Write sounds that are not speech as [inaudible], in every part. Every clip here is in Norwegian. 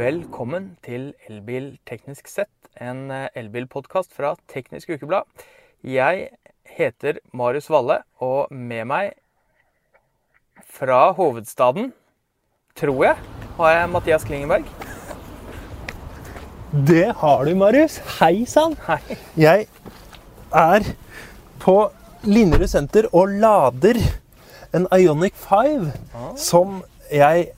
Velkommen til Elbil teknisk sett, en eh, elbilpodkast fra Teknisk Ukeblad. Jeg heter Marius Valle, og med meg fra hovedstaden, tror jeg, har jeg Mathias Klingenberg. Det har du, Marius. Hei sann. Jeg er på Linderud senter og lader en Ionic 5 som jeg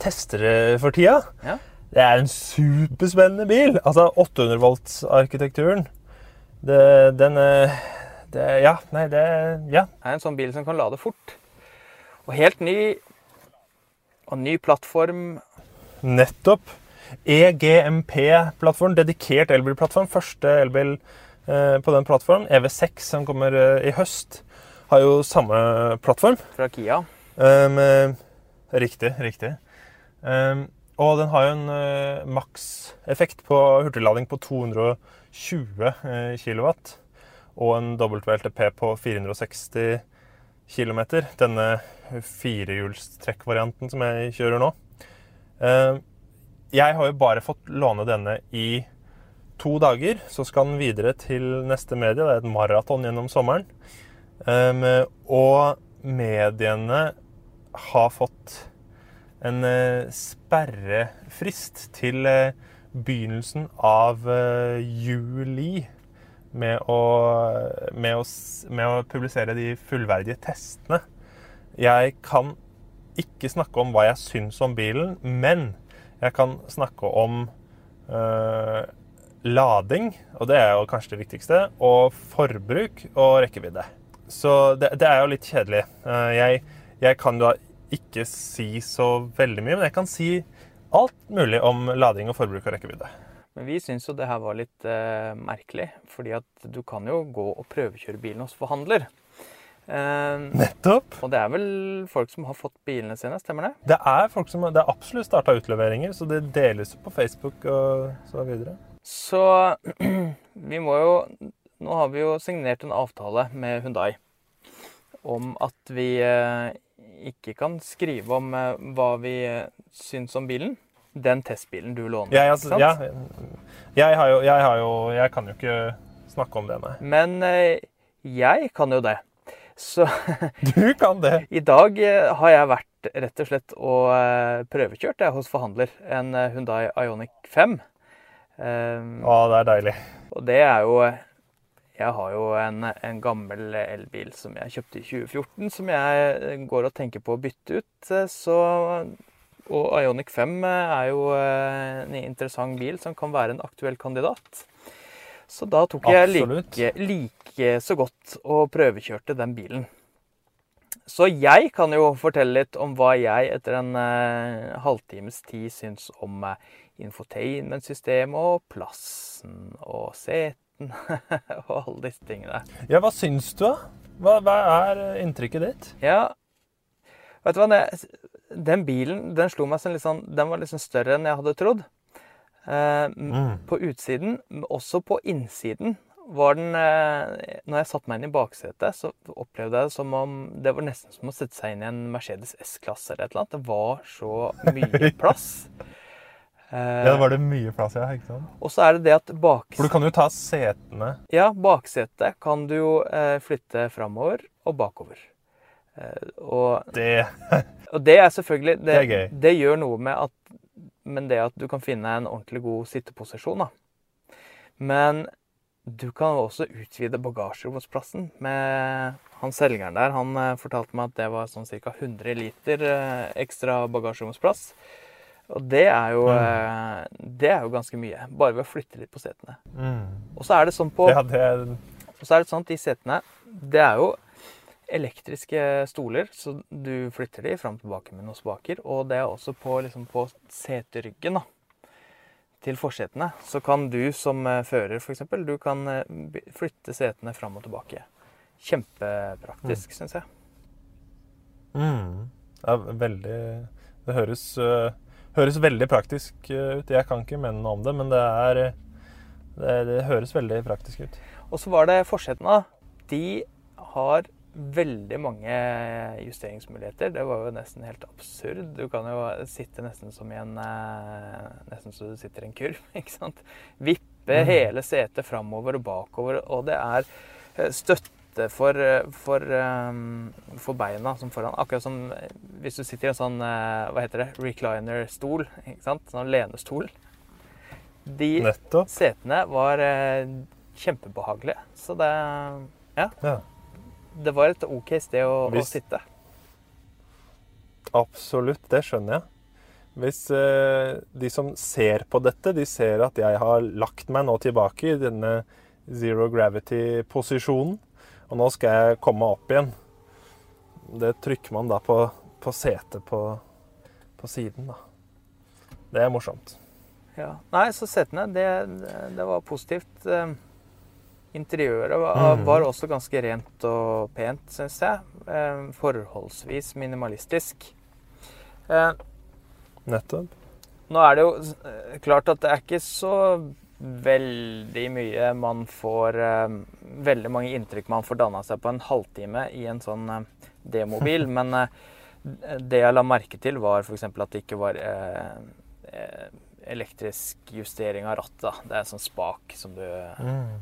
tester for tida. Ja. Det er en superspennende bil. Altså 800 volts-arkitekturen. Den eh, det, Ja, nei, det Ja. er en sånn bil som kan lade fort. Og helt ny. Og ny plattform. Nettopp. EGMP-plattform, dedikert elbilplattform. Første elbil eh, på den plattformen, EV6, som kommer eh, i høst, har jo samme plattform. fra Kia. Um, riktig, riktig. Um, og den har jo en uh, makseffekt på hurtiglading på 220 uh, kW. Og en WLTP på 460 km. Denne firehjulstrekkvarianten som jeg kjører nå. Uh, jeg har jo bare fått låne denne i to dager. Så skal den videre til neste medie. Det er et maraton gjennom sommeren. Um, og mediene har fått en eh, sperrefrist til eh, begynnelsen av eh, juli med å, med, å, med å publisere de fullverdige testene. Jeg kan ikke snakke om hva jeg syns om bilen, men jeg kan snakke om øh, lading, og det er jo kanskje det viktigste, og forbruk og rekkevidde. Så det, det er jo litt kjedelig. Jeg, jeg kan da ikke si så veldig mye, men jeg kan si alt mulig om lading og forbruk og rekkevidde. Men vi syns jo det her var litt eh, merkelig. Fordi at du kan jo gå og prøvekjøre bilen hos forhandler. Eh, Nettopp! og det er vel folk som har fått bilene sine, stemmer det? Det er folk som, det er absolutt starta utleveringer, så det deles jo på Facebook og så videre. Så [clears throat] vi må jo Nå har vi jo signert en avtale med Hundai om at vi eh, ikke kan skrive om eh, hva vi eh, syns om bilen. Den testbilen du låner. Ikke altså, ja, jeg, har jo, jeg har jo Jeg kan jo ikke snakke om det, nei. Men eh, jeg kan jo det. Så [laughs] Du kan det! [laughs] i dag har jeg vært rett og slett og prøvekjørt jeg, hos forhandler en Hundai Hyundai Ioniq 5. Eh, Å, det er deilig. Og det er jo Jeg har jo en, en gammel elbil som jeg kjøpte i 2014, som jeg går og tenker på å bytte ut. Så, og Ioniq 5 er jo eh, en interessant bil som kan være en aktuell kandidat. Så da tok jeg like, like så godt og prøvekjørte den bilen. Så jeg kan jo fortelle litt om hva jeg etter en eh, halvtimes tid syns om eh, infotainmentsystemet og plassen og seten [laughs] og alle disse tingene. Ja, hva syns du, da? Hva, hva er inntrykket ditt? Ja, vet du hva, den bilen den slo meg som litt sånn Den var liksom større enn jeg hadde trodd. Eh, Mm. På utsiden, men også på innsiden, var den eh, Når jeg satte meg inn i baksetet, så opplevde jeg det som om Det var nesten som å sette seg inn i en Mercedes S-klasse eller et eller annet. Det var så mye [laughs] plass. Eh, da var det mye plass, ja? ikke sant? og så er det det at bak, For du kan jo ta setene ja, baksetet kan du jo eh, flytte framover og bakover. Eh, og Det [laughs] Og det er selvfølgelig Det, Det er gøy. det gjør noe med at Men det at du kan finne en ordentlig god sitteposisjon, da. Men du kan også utvide bagasjeromsplassen. Med han selgeren der, han fortalte meg at det var sånn ca. 100 liter ekstra bagasjeromsplass. Og det er jo mm. Det er jo ganske mye. Bare ved å flytte litt på setene. mm. Og så er det sånn på Ja, det og så er det sånn at de setene Det er jo elektriske stoler, så du flytter de fram og tilbake med noen spaker. Og det er også på, liksom på seteryggen da, til forsetene. Så kan du som eh, fører f.eks. Du kan eh, flytte setene fram og tilbake. Kjempepraktisk, synes jeg. Mm. er veldig Det høres, øh, høres veldig praktisk øh, ut. Jeg kan ikke mene noe om det, men det er det, det høres veldig praktisk ut. Og så var det forsetene. De har veldig mange justeringsmuligheter. Det var jo nesten helt absurd. Du kan jo sitte nesten som i en eh, Nesten så du sitter i en kurv, [laughs] ikke sant. Vippe Mm. hele setet framover og bakover, og det er eh, støtte for, eh, for, eh, for beina som foran. Akkurat som eh, hvis du sitter i en sånn hva heter det, recliner-stol, ikke sant? Sånn lenestol. De Nettopp. setene var eh, kjempebehagelige. Så det Ja. det var et OK sted å, å sitte. Absolutt, det skjønner jeg. Hvis de som ser på dette, de ser at jeg har lagt meg nå tilbake i denne zero gravity-posisjonen, og nå skal jeg komme opp igjen. Det trykker man da på, på setet på, på siden, da. Det er morsomt. Ja. Nei, så setene, det, det var positivt. Eh, Interiøret var, mm. var også ganske rent og pent, syns jeg. Eh, Forholdsvis minimalistisk. Eh, Nettopp. Nå er det jo eh, klart at det er ikke så veldig mye man får eh, Veldig mange inntrykk man får danna seg på en halvtime i en sånn eh, demobil. [laughs] Men eh, det jeg la merke til, var f.eks. at det ikke var elektrisk justering av rattet. da. Det er en sånn spak som du Mm.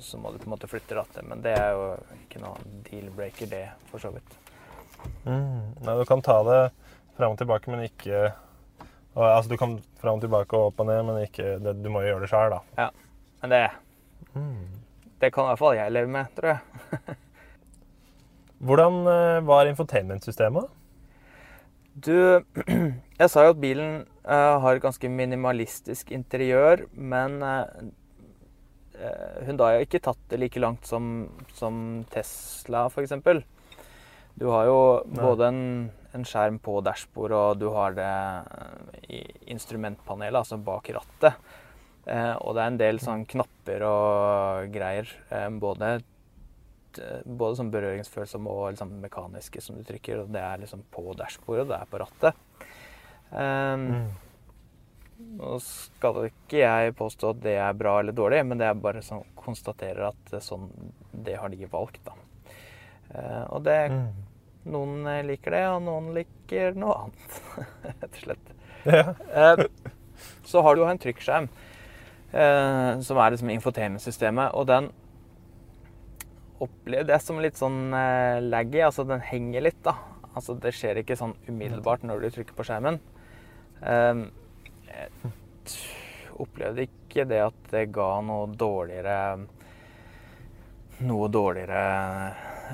Så må du på en måte flytte rattet. Men det er jo ikke noe deal-breaker, det, for så vidt. Mm. Nei, du kan ta det fram og tilbake, men ikke og, Altså, du kan fram og tilbake og opp og ned, men ikke det, Du må jo gjøre det sjøl, da. Ja. Men det, Mm. det kan i hvert fall jeg leve med, tror jeg. [laughs] Hvordan var var infotainmentsystemet? Du, [clears throat] jeg sa jo at bilen uh, har et ganske minimalistisk interiør, men uh, Hyundai har ikke tatt det like langt som, som Tesla, f.eks. Du har jo Nei. både en, en skjerm på dashbordet, og du har det eh, i instrumentpanelet, altså bak rattet. Eh, og det er en del sånn knapper og greier, eh, både eh, både sånn berøringsfølsomme og liksom mekaniske som du trykker. og Det er liksom på dashbordet, og det er på rattet. Eh, Mm. Nå skal ikke jeg påstå at det er bra eller dårlig, men det er bare sånn konstaterer at sånn, det har de valgt. da. Eh, og det, Mm. Noen eh, liker det, og noen liker noe annet, [laughs] rett og slett. Ja. Eh, så har du jo en trykkskjerm, eh, som er liksom infotainmentsystemet, og den opplever Det er som litt sånn laggy, altså den henger litt, da. Altså det skjer ikke sånn umiddelbart når du trykker på skjermen. Eh, jeg opplevde ikke det at det ga noe dårligere Noe dårligere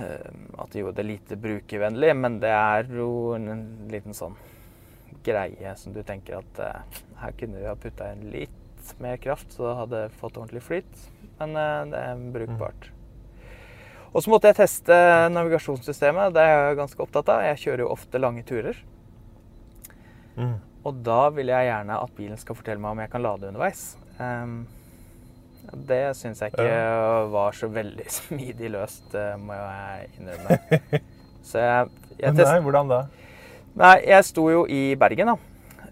eh, jo, det er lite brukervennlig, men det er jo en liten sånn greie som du tenker at eh, her kunne vi ha putta inn litt mer kraft, så hadde det fått ordentlig flyt. Men eh, det er brukbart. Og så måtte jeg teste navigasjonssystemet. Det er jeg ganske opptatt av. Jeg kjører jo ofte lange turer. Mm. Og da vil jeg gjerne at bilen skal fortelle meg om jeg kan lade underveis. Ehm, det syns jeg ikke var så veldig [laughs] smidig løst, eh, må jeg innrømme. [laughs] Så jeg, jeg nei, hvordan da? Nei, jeg sto jo i Bergen da,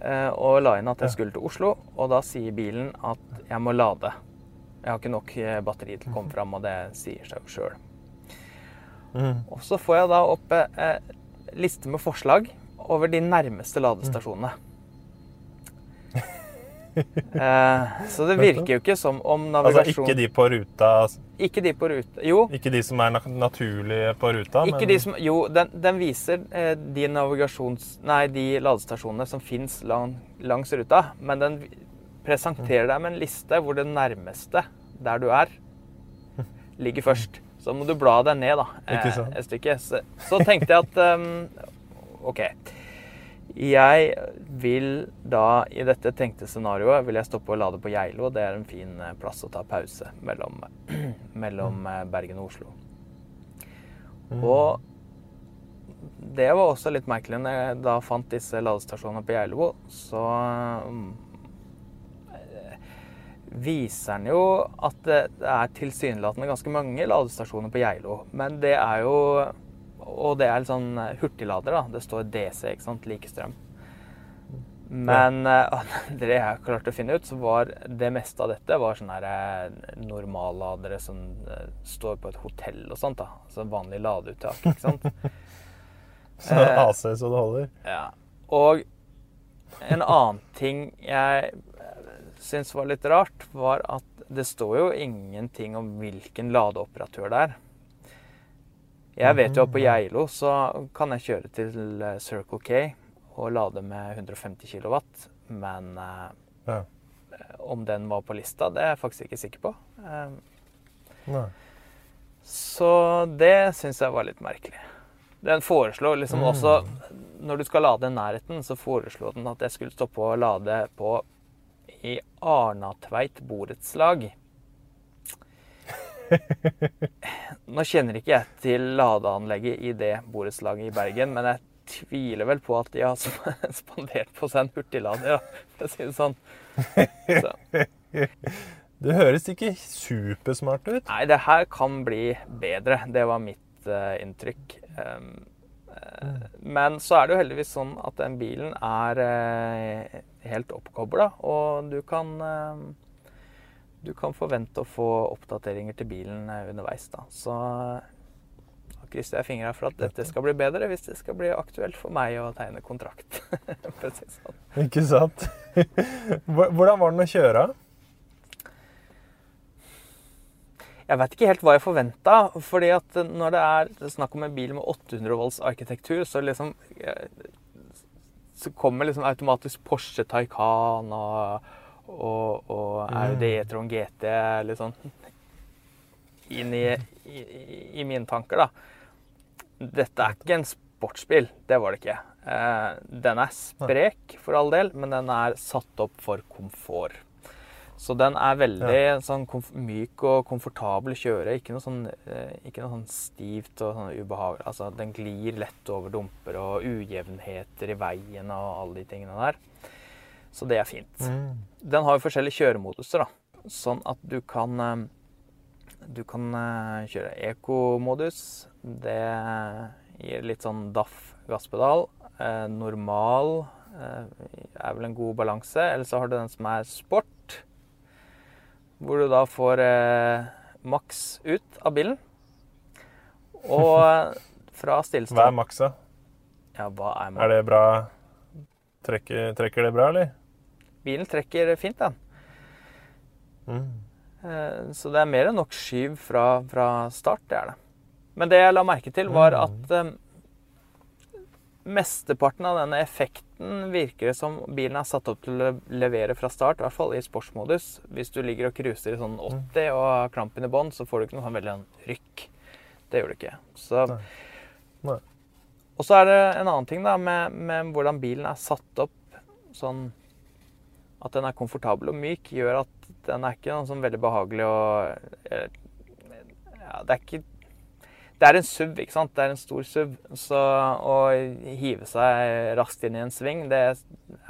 eh, og la inn at jeg skulle til Oslo. Og da sier bilen at jeg må lade. Jeg har ikke nok eh, batteri til å komme fram, og det sier seg jo sjøl. Mm. Og så får jeg da opp eh, liste med forslag over de nærmeste ladestasjonene. [laughs] eh, så det virker jo ikke som om Altså ikke de på ruta, Ikke de på ruta, Jo, ikke de som er naturlige på ruta, Ikke de som, jo, den, den viser eh, de navigasjons... Nei, de ladestasjonene som fins lang, langs ruta. Men den presenterer deg med en liste hvor det nærmeste der du er, ligger først. Så må du bla deg ned da, eh, et stykke. Så, så tenkte jeg at um, OK. Jeg vil da, i dette tenkte scenarioet, vil jeg stoppe og lade på Geilo. Det er en fin eh, plass å ta pause mellom, [clears throat] mellom eh, Bergen og Oslo. Mm. Og det var også litt merkelig når jeg da fant disse ladestasjonene på Geilo. Så eh, viser den jo at det er tilsynelatende ganske mange ladestasjoner på Geilo. Men det er jo Og det er litt sånn hurtiglader, da. Det står DC, ikke sant. Like strøm. Men eh, [laughs] det jeg klarte å finne ut, så var det meste av dette var sånne eh, normalladere som eh, står på et hotell og sånt. da. Altså vanlig ladeuttak. ikke sant? [laughs] Så Eh. AC så det holder. Ja. Og en annen ting jeg syns var litt rart, var at det står jo ingenting om hvilken ladeoperatør det er. Jeg vet jo at på Geilo så kan jeg kjøre til eh, Circle K og lade med 150 kW, men eh, Ja. om den var på lista, det er jeg faktisk ikke sikker på. Eh, Nei. så det syns jeg var litt merkelig. Den foreslo liksom Mm. også Når du skal lade i nærheten, så foreslo den at jeg skulle stoppe og lade på i Arnatveit borettslag. Nå kjenner ikke jeg til ladeanlegget i det borettslaget i Bergen, men jeg tviler vel på at de har [laughs] spandert på seg en hurtiglader, for å si det sånn. Så. Det høres ikke supersmart ut. Nei, det her kan bli bedre. Det var mitt uh, inntrykk. Um, eh, men så er det jo heldigvis sånn at den bilen er uh, helt oppkobla, og du kan eh, Du kan forvente å få oppdateringer til bilen eh, underveis, da. Så da krysser jeg fingra for at dette skal bli bedre hvis det skal bli aktuelt for meg å tegne kontrakt. [laughs] sånn. Ikke sant? [laughs] Hvordan var den å kjøre? Jeg vet ikke helt hva jeg forventa. fordi at når det er snakk om en bil med 800 volts arkitektur, så liksom eh, Så kommer liksom automatisk Porsche Taycan og, og, og Audi. E-tron GT litt sånn inn i, i, i mine tanker, da. Dette er ikke en sportsbil. Det var det ikke. Eh, den er sprek, for all del, men den er satt opp for komfort. Så den er veldig sånn komf myk og komfortabel å kjøre. Ikke noe sånn, eh, ikke noe sånn stivt og sånn ubehagelig. Altså, den glir lett over dumper og ujevnheter i veien og alle de tingene der. Så det er fint. Den har jo forskjellige kjøremoduser, da. Sånn at du kan eh, Du kan eh, kjøre eco-modus. Det gir litt sånn daff gasspedal. Eh, normal er vel en god balanse. Eller så har du den som er sport. Hvor du da får maks ut av bilen. Og [laughs] fra fra Hva er maksa? Ja, hva er Er det bra? Trekker, trekker det bra, eller? Bilen trekker fint, den. Mm. Eh, Så det er mer enn nok skyv fra, fra start, det er det. Men det jeg la merke til, var at eh, mesteparten av denne effekten virker det som bilen er satt opp til å levere fra start, i hvert fall i sportsmodus. Hvis du ligger og cruiser i sånn 80 og har klampen i bånn, så får du ikke noe sånn veldig sånn rykk. Det gjør du ikke. Så, Nei. Nei. og så er det en annen ting da, med, med hvordan bilen er satt opp sånn at den er komfortabel og myk, gjør at den er ikke noe sånn veldig behagelig eh, ja, Det er ikke Det er en SUV, ikke sant? Det er en stor SUV. Så å hive seg raskt inn i en sving, det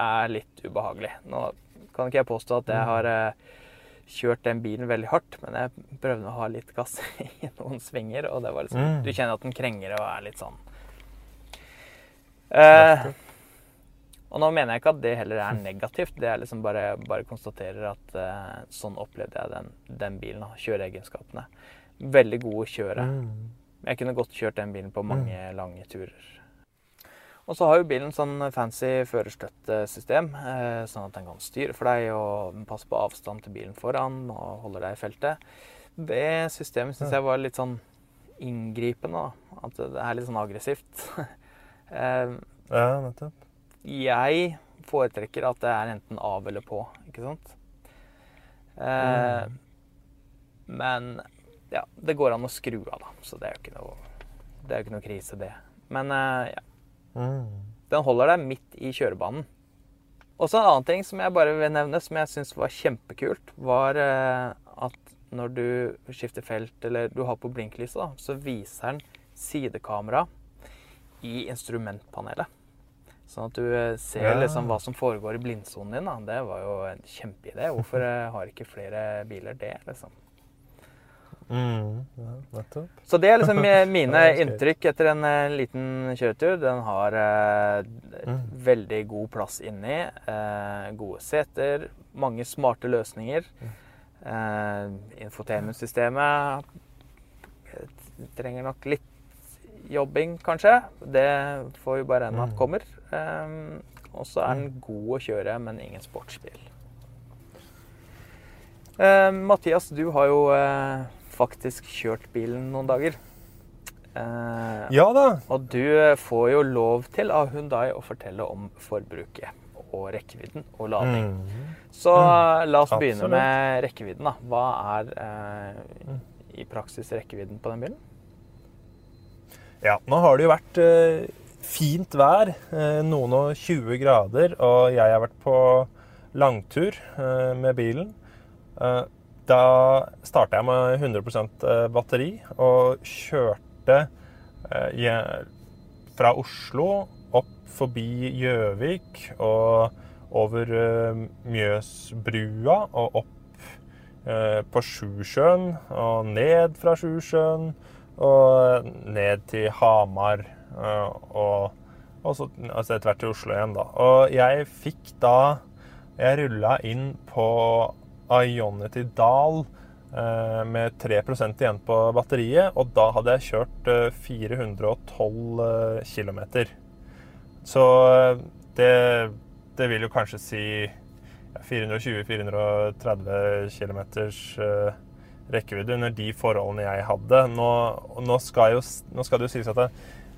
er litt ubehagelig. Nå kan ikke jeg påstå at jeg har eh, kjørt den bilen veldig hardt, men jeg prøvde å ha litt gass [laughs] i noen svinger, og det var liksom Mm. Du kjenner at den krenger og er litt sånn eh, og nå mener jeg ikke at det heller er negativt. Det er liksom bare, bare konstaterer at uh, sånn opplevde jeg den, den bilen. da, Kjøreegenskapene. Veldig god å kjøre. Mm. Jeg kunne godt kjørt den bilen på mange lange turer. Og så har jo bilen sånn fancy førerstøttesystem, eh, sånn at den kan styre for deg og passe på avstand til bilen foran og holder deg i feltet. Det systemet syns jeg var litt sånn inngripende. da. At det er litt sånn aggressivt. [laughs] Eh, Ja, nettopp. Jeg foretrekker at det er enten av eller på, ikke sant? Eh, Men ja, det går an å skru av, da. Så det er jo ikke noe, det er jo ikke noe krise, det. Men eh, ja, Mm. den holder deg midt i kjørebanen. Også en annen ting som jeg bare vil nevne, som jeg syns var kjempekult, var eh, at når du skifter felt, eller du har på blinklyset, da, så viser den sidekamera i instrumentpanelet. Sånn at du eh, ser Ja. liksom hva som foregår i blindsonen din. Da. Det var jo en kjempeidé. Hvorfor eh, har ikke flere biler det, liksom? Mm, ja, nettopp. Så det er liksom [laughs] mine inntrykk etter en eh, liten kjøretur. Den har eh, Mm. veldig god plass inni. Eh, gode seter. Mange smarte løsninger. Eh, Infotainment-systemet trenger nok litt jobbing, kanskje. Det får vi bare ende at Mm. kommer. Eh, og så er den god å kjøre, men ingen sportsbil. Uh, Mathias, du har jo uh, faktisk kjørt bilen noen dager. Uh, Ja da. og du får jo lov til av Hundai å fortelle om forbruket og rekkevidden og lading. Mm. Så eh, la oss begynne Absolutt. med rekkevidden. da. Hva er eh, Mm. i praksis rekkevidden på den bilen? Ja, nå har det jo vært eh, fint vær, eh, noen og 20 grader, og jeg har vært på langtur eh, med bilen. Eh, da starta jeg med 100% batteri og kjørte fra Oslo opp forbi Gjøvik og over Mjøsbrua og opp på Sjusjøen og ned fra Sjusjøen og ned til Hamar og, og så altså etter hvert til Oslo igjen, da. Og jeg fikk da Jeg rulla inn på Ionity Dal eh, med 3% igjen på batteriet, og da hadde jeg kjørt eh, 412 km. Så eh, det, det vil jo kanskje si 420-430 km rekkevidde under de forholdene jeg hadde. Nå, nå, skal, jo, nå skal det jo sies at, det,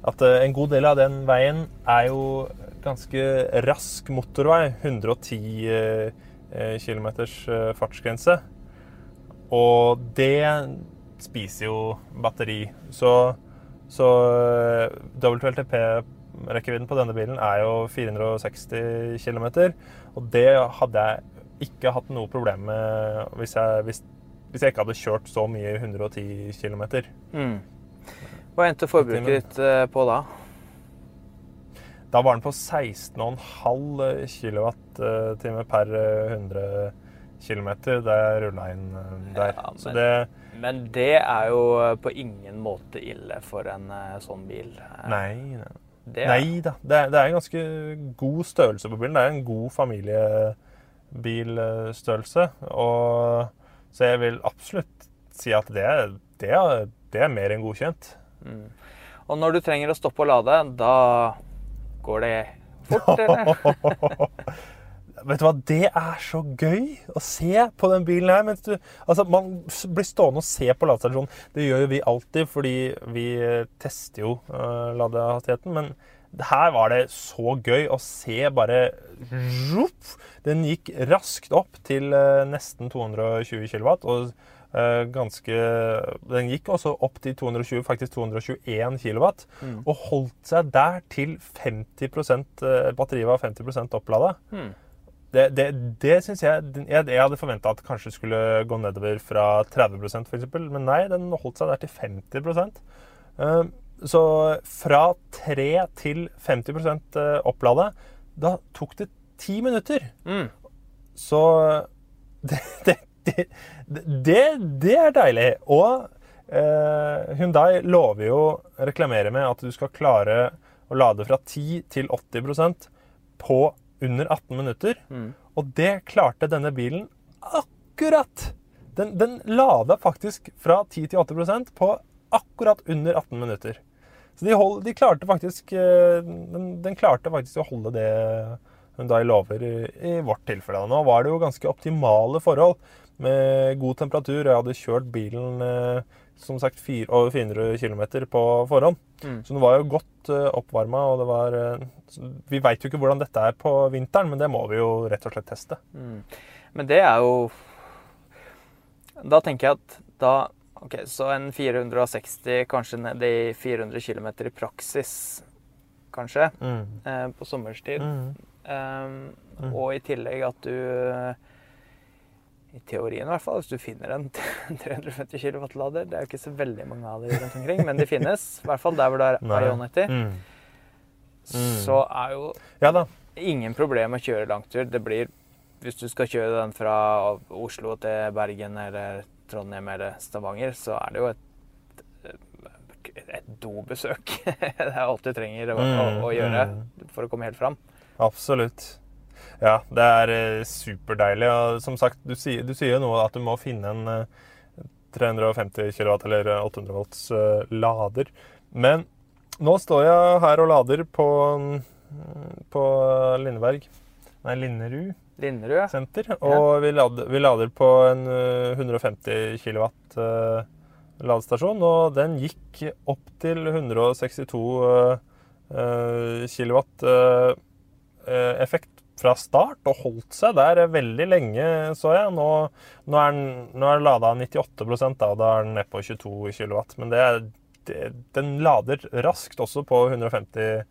at eh, en god del av den veien er jo ganske rask motorvei. 110 eh, km fartsgrense. Og det spiser jo batteri. Så, så eh, WLTP-rekkevidden på denne bilen er jo 460 km. Og det hadde jeg ikke hatt noe problem med hvis jeg, hvis, hvis jeg ikke hadde kjørt så mye 110 km. Hva endte forbruket ditt eh, på da? Da var den på 16,5 kWt per eh, 100 km jeg rulla inn eh, der. Ja, men- Så det Men det er jo eh, på ingen måte ille for en eh, sånn bil. Eh, Nei, nei. Det er, Nei da. Det er, det er en ganske god størrelse på bilen. Det er en god familiebilstørrelse. Og, så jeg vil absolutt si at det, det, er, det er mer enn godkjent. Mm. Og når du trenger å stoppe og lade, da går det fort, [laughs] eller? Vet du hva, Det er så gøy å se på den bilen her. Mens du, altså Man blir stående og se på ladestasjonen. Det gjør jo vi alltid, fordi vi tester jo uh, ladehastigheten. Men her var det så gøy å se bare Den gikk raskt opp til uh, nesten 220 kW. Og ganske Den gikk også opp til 220, faktisk 221 kW. Mm. Og holdt seg der til 50 eh, batteriet var 50 opplada. Mm. Det, det, det syns jeg Jeg, jeg hadde forventa at det kanskje skulle gå nedover fra 30% f.eks., men nei, den holdt seg der til 50 Eh, Så fra 3 til 50% opplada, da tok det ti minutter. Mm. Så [laughs] det, det, det, det, det er deilig. Og eh, Hyundai lover jo å reklamere med at du skal klare å lade fra 10 til 80% på under 18 minutter. Mm. Og det klarte denne bilen akkurat. Den, den lada faktisk fra 10 til 80% på akkurat under 18 minutter. Så de, hold, de klarte faktisk eh, den, den klarte faktisk å holde det Hyundai lover i, i vårt tilfelle. Nå var det jo ganske optimale forhold med god temperatur. Jeg hadde kjørt bilen eh, som sagt over 400 km på forhånd. Mm. Så den var jo godt uh, oppvarma. Og det var eh, Vi veit jo ikke hvordan dette er på vinteren, men det må vi jo rett og slett teste. Mm. Men det er jo Da tenker jeg at da Ok, så en 460, kanskje ned i 400 km i praksis, kanskje, eh, på sommerstid. Mm. Um, Mm. Og i tillegg at du eh, I teorien i hvert fall, hvis du finner en [laughs] 350 kW-lader Det er jo ikke så veldig mange av dem rundt omkring, men de finnes. I hvert fall der hvor det er Nei. Ionity. Mm. Mm. Så er jo Ja ingen problem å kjøre langtur. Det blir Hvis du skal kjøre den fra Oslo til Bergen eller Trondheim eller Stavanger, så er det jo et, et dobesøk. [laughs] det er alt du trenger å, å, å gjøre Mm, for å komme helt fram. Absolutt. Ja, det er eh, superdeilig. Og som sagt, du sier, du sier jo nå at du må finne en eh, 350 kW eller 800 volts eh, lader. Men nå står jeg her og lader på, mm, på Lindeberg Nei, Linderud Linderud, senter. Og vi, lader, vi lader på en eh, 150 kW eh, ladestasjon. Og den gikk opp til 162 kW eh, effekt fra start og holdt seg der veldig lenge, så jeg. Nå, nå er den, lada 98 da, da er den nede på 22 kW. Men det er, det, den lader raskt også på 150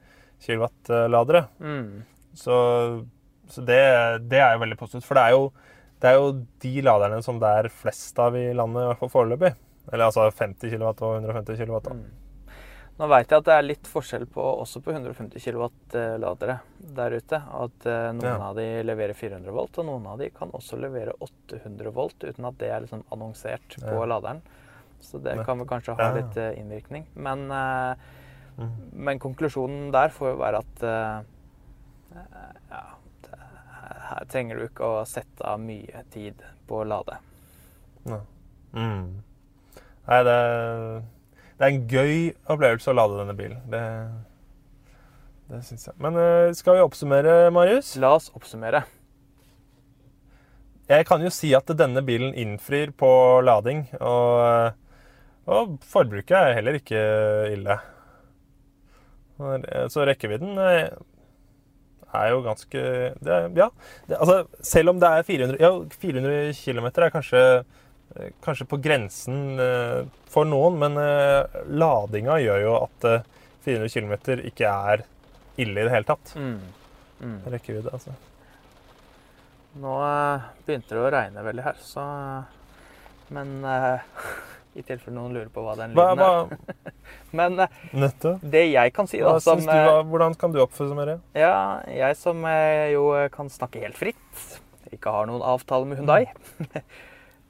kW-ladere. mm. Så, så det, det er jo veldig positivt. For det er jo, det er jo de laderne som det er flest av i landet, i hvert fall foreløpig. Eller altså 50 kW og 150 kW. Da. Mm. Nå veit jeg at det er litt forskjell på, også på 150 kW-ladere der ute. At eh, noen Ja. av de leverer 400 volt, og noen av de kan også levere 800 volt uten at det er liksom annonsert på Ja. laderen. Så det kan vel kanskje ha litt eh, innvirkning. Men, eh, Mm. men konklusjonen der får jo være at eh, ja, det, her trenger du ikke å sette av mye tid på å lade. Ja. Mm. Nei, det, det er en gøy opplevelse å lade denne bilen. Det, det syns jeg. Men eh, skal vi oppsummere, Marius? La oss oppsummere. Jeg kan jo si at denne bilen innfrir på lading, og, og forbruket er heller ikke ille. Så rekkevidden eh, er jo ganske det, Ja, det, altså selv om det er 400 Ja, 400 km er kanskje, eh, kanskje på grensen eh, for noen, men eh, ladinga gjør jo at eh, 400 km ikke er ille i det hele tatt. Mm. Mm. Rekkevidde, altså. Nå eh, begynte det å regne veldig her, så Men eh, [laughs] i tilfelle noen lurer på hva den Hva, lyden er. hva, [laughs] Men eh, nettopp. det jeg kan si, da, Hva som du, eh, hva- hvordan kan du oppsummere? Ja, jeg som eh, jo kan snakke helt fritt, ikke har noen avtale med Hundai [laughs]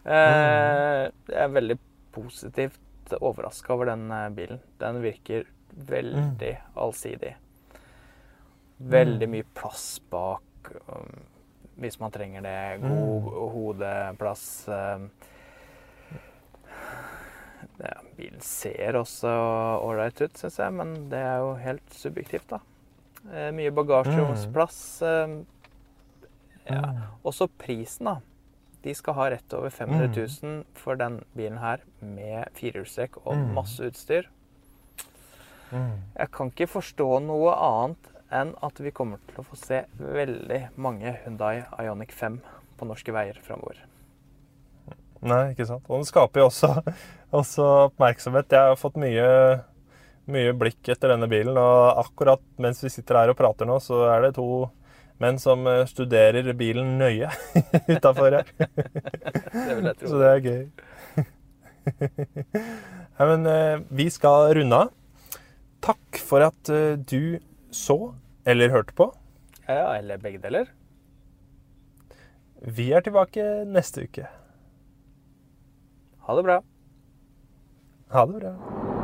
eh, Jeg er veldig positivt overraska over den eh, bilen. Den virker veldig allsidig. Veldig mye plass bak um, hvis man trenger det. God hodeplass. um, ja, bilen ser også ålreit ut, syns jeg, men det er jo helt subjektivt, da. Eh, mye bagasjeromsplass. Eh, ja. Også prisen, da. De skal ha rett over 500 000 for den bilen her, med firehjulstrekk og Mm. masse utstyr. Mm. Jeg kan ikke forstå noe annet enn at vi kommer til å få se veldig mange Hyundai Ioniq 5 på norske veier framover. Nei, ikke sant. Og den skaper jo også, [laughs] også oppmerksomhet. Jeg har fått mye, mye blikk etter denne bilen, og akkurat mens vi sitter her og prater nå, så er det to menn som eh, studerer bilen nøye [laughs] utafor her. Det vil jeg tro. Så det er gøy. [laughs] Nei, men eh, vi skal runde av. Takk for at eh, du så eller hørte på. Ja, eller begge deler. Vi er tilbake neste uke. Ha det bra. Ha det bra.